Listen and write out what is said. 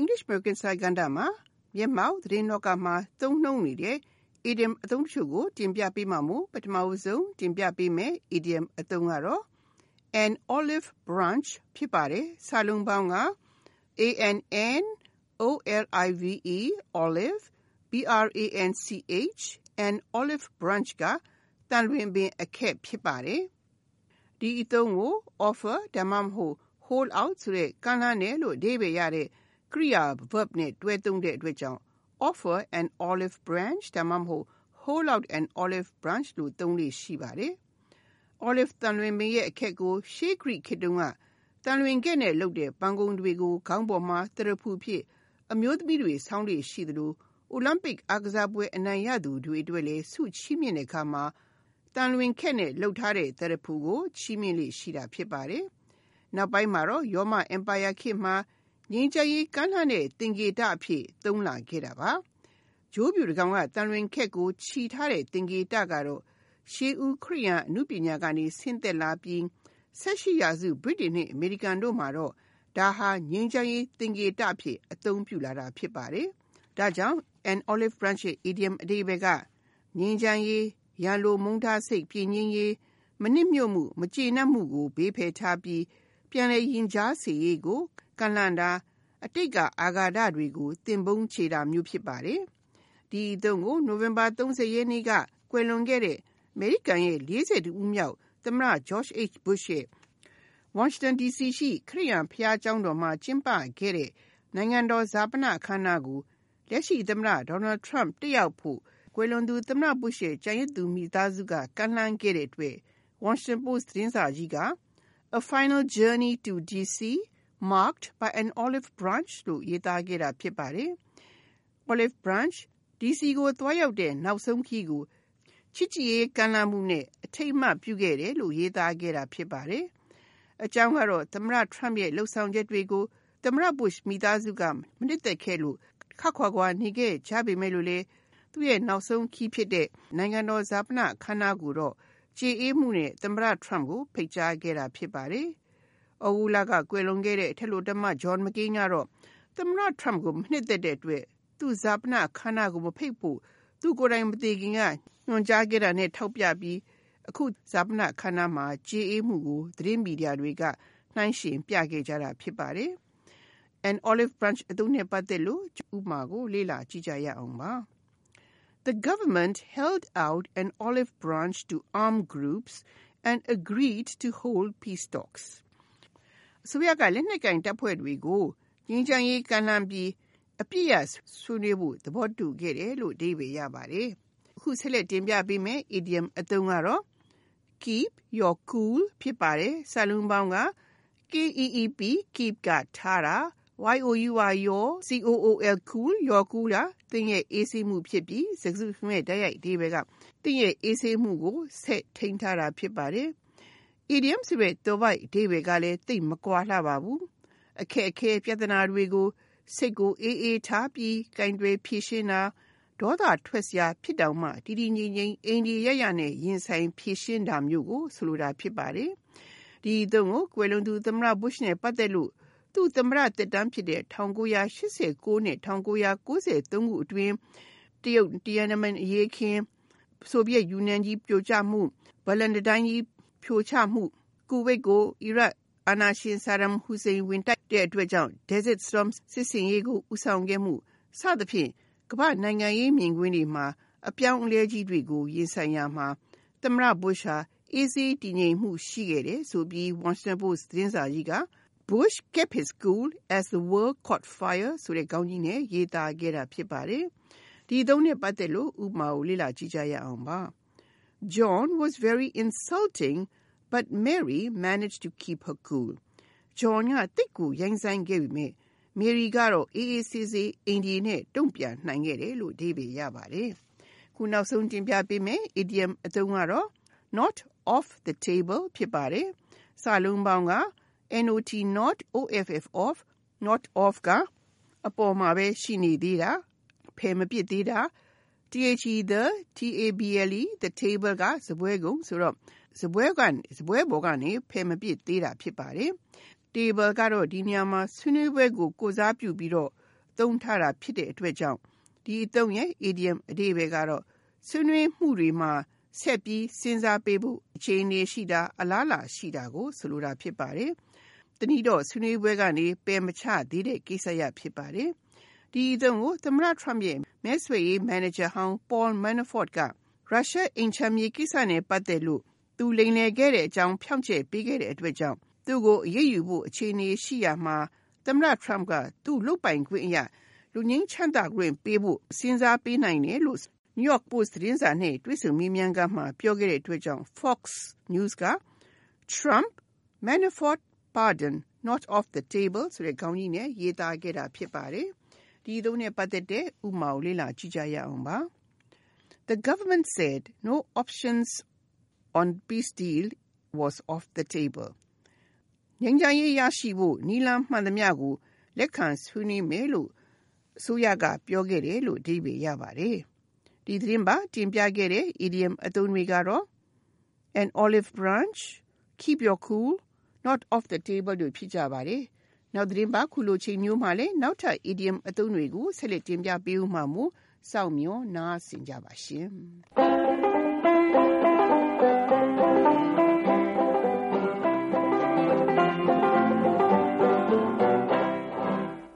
English American စာကဏ္ဍမှာမျက်မှောက်သတင်းလောကမှာသုံးနှုန်းနေတဲ့ idiom အသုံးတချို့ကိုတင်ပြပေးမှာမို့ပထမဆုံးတင်ပြပေးမယ် idiom အသုံးကတော့ an olive branch ဖြစ်ပါတယ်စာလုံးပေါင်းက a n n o l i v e olive b r a n c h an olive branch ကတန်လွင်ပင်အခက်ဖြစ်ပါတယ်ဒီအသုံးကို offer ဒါမှမဟုတ် hold out ဆိုတဲ့ကမ်းလှမ်းတယ်လို့အဓိပ္ပာယ်ရတဲ့ ကရိယာ verb နဲ့တွဲသုံးတဲ့အတွက်ကြောင့် offer an olive branch ဒါမှမဟုတ် hold out an olive branch လို့သုံးလေ့ရှိပါတယ်။ olive တန်လွင်ပင်ရဲ့အခက်ကို ရှေးဂရိခေတ်တုန်းကတန်လွင်ခဲ့နဲ့လုပ်တဲ့ပန်းကုံးတွေကို ခေါင်းပေါ်မှာတရဖူဖြစ် အမျိုးသမီးတွေ ဆောင်းလေ့ရှိသလို အိုလံပစ်အားကစားပွဲအနိုင်ရသူတွေအတွက်လည်း ဆုချီးမြှင့်တဲ့အခါမှာတန်လွင်ခက်နဲ့လှုပ်ထားတဲ့တရဖူကို ချီးမြှင့်လေ့ရှိတာဖြစ်ပါတယ်။နောက်ပိုင်းမှာတော့ ရောမအင်ပါယာခေတ်မှာ ငြိမ်းချမ်းရေးကမ်းလှမ်းတဲ့သင်္ကေတအဖြစ် သုံးလာခဲ့တာပါ။ဂျိုးပြူတကောင်ကတန်လွင်ခက်ကိုခြီထားတဲ့သင်္ကေတကတော့ရှေးဦးခရိယန်အနုပညာကနေဆင်းသက်လာပြီးဆက်ရှိရာစုဗြိတိန်နဲ့အမေရိကန်တို့မှာတော့ဒါဟာငြိမ်းချမ်းရေးသင်္ကေတအဖြစ်အသုံးပြုလာတာဖြစ်ပါတယ်။ဒါကြောင့် an olive branch ရဲ့ idiom အဓိပ္ပာယ်ကငြိမ်းချမ်းရေးရန်လိုမုန်းထားစိတ်ပြင်းငင်းရေးမနစ်မြို့မှု မကျေနပ်မှုကိုဘေးဖယ်ထားပြီးပြန်လည်ရင်ကြားစေရေးကို ကန့်လန့်တာအတိတ်ကအာဃာတတွေကိုသင်ပုန်းချေတာမျိုးဖြစ်ပါတယ်။ဒီအသုံးကိုနိုဝင်ဘာ30ရက်နေ့ကကွယ်လွန်ခဲ့တဲ့အမေရိကန်ရဲ့42ဦးမြောက်သမ္မတ George H. Bush ရဲ့ Washington DC ရှိခရစ်ယာန်ဘုရားကျောင်းတော်မှာကျင်းပခဲ့တဲ့နိုင်ငံတော်ဈာပနအခမ်းအနားကိုလက်ရှိသမ္မတ Donald Trump တက်ရောက်ဖို့ကွယ်လွန်သူသမ္မတ Bush ရဲ့ကျန်ရစ်သူမိသားစုကကမ်းလှမ်းခဲ့တဲ့အတွက် Washington Post သတင်းစာကြီးက A final journey to DC marked by an olive branch လို့ရေးသားခဲ့တာဖြစ်ပါတယ်။ Olive branch DC ကိုသွားရောက်တဲ့နောက်ဆုံးခီးကိုချစ်ကြည်ရေးကမ်းလှမ်းမှုနဲ့အထိတ်အမှတ်ပြုခဲ့တယ်လို့ရေးသားခဲ့တာဖြစ်ပါတယ်။အကြောင်းကတော့သမ္မတ Trump ရဲ့လှုပ်ဆောင်ချက်တွေကိုသမ္မတ Bush မိသားစုကမနှစ်သက်ခဲ့လို့ခက်ခွာခွာနေခဲ့ကြပေမဲ့လို့လေသူ့ရဲ့နောက်ဆုံးခီးဖြစ်တဲ့နိုင်ငံတော်ဇာပနခမ်းနားကိုတော့ကြေအေးမှုနဲ့သမ္မတ Trump ကိုဖိတ်ကြားခဲ့တာဖြစ်ပါတယ်။ ဩဂုလကကွယ်လွန်ခဲ့တဲ့အထက်လွှတ်တော်မှ John McCain ကတော့သမ္မတ Trump ကိုမနှစ်သက်တဲ့အတွက်သူ့ဇာပနခမ်းနားကိုမဖိတ်ဖို့သူကိုယ်တိုင်မသိခင်ကညွှန်ကြားခဲ့တာနဲ့ထောက်ပြပြီးအခုဇာပနခမ်းနားမှာကြေအေးမှုကိုသတင်းမီဒီယာတွေကနှိုင်းယှဉ်ပြခဲ့ကြတာဖြစ်ပါတယ်။ An olive branch အသုံးနဲ့ပတ်သက်လို့ဥပမာကိုလေ့လာကြည့်ကြရအောင်ပါ။ The government held out an olive branch to armed groups and agreed to hold peace talks. အစိုးရကလက်နက်ကင်တပ်ဖွဲ့တွေကိုငြိမ်းချမ်းရေးကမ်းလှမ်းပြီးအပြစ်ရဆွေးနွေးဖို့သဘောတူခဲ့တယ်လို့အဓိပ္ပာယ်ရပါတယ်။အခုဆက်လက်တင်ပြပေးမယ် idiom အသုံးကတော့ keep your cool ဖြစ်ပါတယ်။စာလုံးပေါင်းက keep keep ကထားတာ your cool cool your cool ကသင်ရဲ့အေးဆေးမှုဖြစ်ပြီးစကားစုတခုလုံးရဲ့တိုက်ရိုက်အဓိပ္ပာယ်ကသင်ရဲ့အေးဆေးမှုကိုဆက်ထိန်းထားတာဖြစ်ပါတယ်။ idiom ဆိုတဲ့သွယ်ဝိုက်အဓိပ္ပာယ်ကလည်းသိပ်မကွာလှပါဘူး။အခက်အခဲပြဿနာတွေကို စိတ်ကိုအေးအေးထားပြီးကင်တွယ်ဖြေရှင်းတာဒေါသထွက်စရာဖြစ်တောင်မှတည်တည်ငြိမ်ငြိမ်အိန္ဒိယရနဲ့ရင်ဆိုင်ဖြေရှင်းတာမျိုးကိုဆိုလိုတာဖြစ်ပါတယ်။ဒီအသုံးကိုကွယ်လွန်သူသမ္မတ Bush နဲ့ပတ်သက်လို့သူ့သမ္မတသက်တမ်းဖြစ်တဲ့1989နဲ့1993ခုအတွင်းတရုတ်တီယန်နမန်အရေးခင်းဆိုဗီယက်ယူနီယံကြီးပြိုကျမှုဘလန်တတိုင်းကြီး ဖြိုချမှုကူဝိတ်ကိုအီရတ်အာနာရှင်ဆာဒမ်ဟူစိန်ဝင်တိုက်တဲ့အတွက်ကြောင့် Desert Storm စစ်စင်ရေးကိုဦးဆောင်ခဲ့မှုစသဖြင့်ကမ္ဘာနိုင်ငံရေးမြင်ကွင်းတွေမှာအပြောင်းအလဲကြီးတွေကိုရင်ဆိုင်ရမှာသမ္မတ Bush ဟာအေးစေးတည်ငြိမ်မှုရှိခဲ့တယ်ဆိုပြီး Washington Post သတင်းစာကြီးက Bush kept his cool as the world caught fire ဆိုတဲ့ခေါင်းကြီးနဲ့ရေးသားခဲ့တာဖြစ်ပါတယ်။ဒီသုံးနဲ့ပတ်သက်လို့ဥပမာကိုလေ့လာကြည့်ကြရအောင်ပါ။ John was very insulting but Mary managed to keep her cool. John ကတိတ်ကိုရိုင်းဆိုင်ခဲ့ပြီမဲ့ Mary ကတော့အေးအေးဆေးဆေးအိန္ဒိယနဲ့တုံ့ပြန်နိုင်ခဲ့တယ်လို့အဓိပ္ပာယ်ရပါတယ်။ခုနောက်ဆုံးတင်ပြပေးမယ် idiom အသုံးကတော့ not off the table ဖြစ်ပါတယ်။စာလုံးပေါင်းက not not off off not off ကအပေါ်မှာပဲရှိနေသေးတာဖယ်မပစ်သေးတာ the table the table ကစပွဲကုန်ဆိုတော့စပွဲကစပွဲပေါ်ကနေဖယ်မပစ်သေးတာဖြစ်ပါတယ် table ကတော့ဒီနေရာမှာဆွေးနွေးပွဲကိုကိုစားပြုပြီးတော့သုံးထားတာဖြစ်တဲ့အတွက်ကြောင့်ဒီအသုံးရဲ့ idiom အဓိပ္ပာယ်ကတော့ဆွေးနွေးမှုတွေမှာဆက်ပြီးစဉ်းစားပေးဖို့အခြေအနေရှိတာအလားလာရှိတာကိုဆိုလိုတာဖြစ်ပါတယ်။တနည်းတော့ဆွေးနွေးပွဲကနေပယ်မချသေးတဲ့ကိစ္စရဖြစ်ပါတယ်။ဒီအသုံးကိုသမ္မတ Trump ရဲ့မဲ ဆွယ်ရေးမန်နေဂျာဟောင်း Paul Manafort က ရုရှားအိမ်ချမ်းမြေကိစ္စနဲ့ပတ်သက်လို့ သူလိမ်လည်ခဲ့တဲ့အကြောင်းဖြောင့်ချက်ပေးခဲ့တဲ့အတွက်ကြောင့် သူ့ကိုအရေးယူဖို့အခြေအနေရှိရာမှာ သမ္မတ Trump က သူ့လုပ်ပိုင်ခွင့်အရလူငင်းချမ်းသာခွင့်ပေးဖို့ စဉ်းစားပေးနိုင်တယ်လို့ New York Post သတင်းစာနဲ့ တွေ့ဆုံမေးမြန်းခန်းမှာ ပြောခဲ့တဲ့အတွက်ကြောင့် Fox News က Trump Manafort pardon not off the table ဆိုတဲ့ခေါင်းကြီးနဲ့ရေးသားခဲ့တာဖြစ်ပါတယ်။ ဒီသုံးနဲ့ပတ်သက်တဲ့ဥပမာကိုလေ့လာကြည့်ကြရအောင်ပါ။ The government said no options on peace deal was off the table. ငြိမ်းချမ်းရေးရရှိဖို့နီလန်းမှန်သမျှကိုလက်ခံဆွေးနွေးမယ်လို့အစိုးရကပြောခဲ့တယ်လို့အဓိပ္ပာယ်ရပါတယ်။ဒီသတင်းပါတင်ပြခဲ့တဲ့ idiom အသုံးတွေကတော့ an olive branch keep your cool not off the table တို့ဖြစ်ကြပါတယ်။ နောက်သတင်းပါခုလိုချိန်မျိုးမှာလည်းနောက်ထပ် idiom အသုံးတွေကိုဆက်လက်တင်ပြပေးဦးမှာမို့စောင့်မျှော်နားဆင်ကြပါရှင်။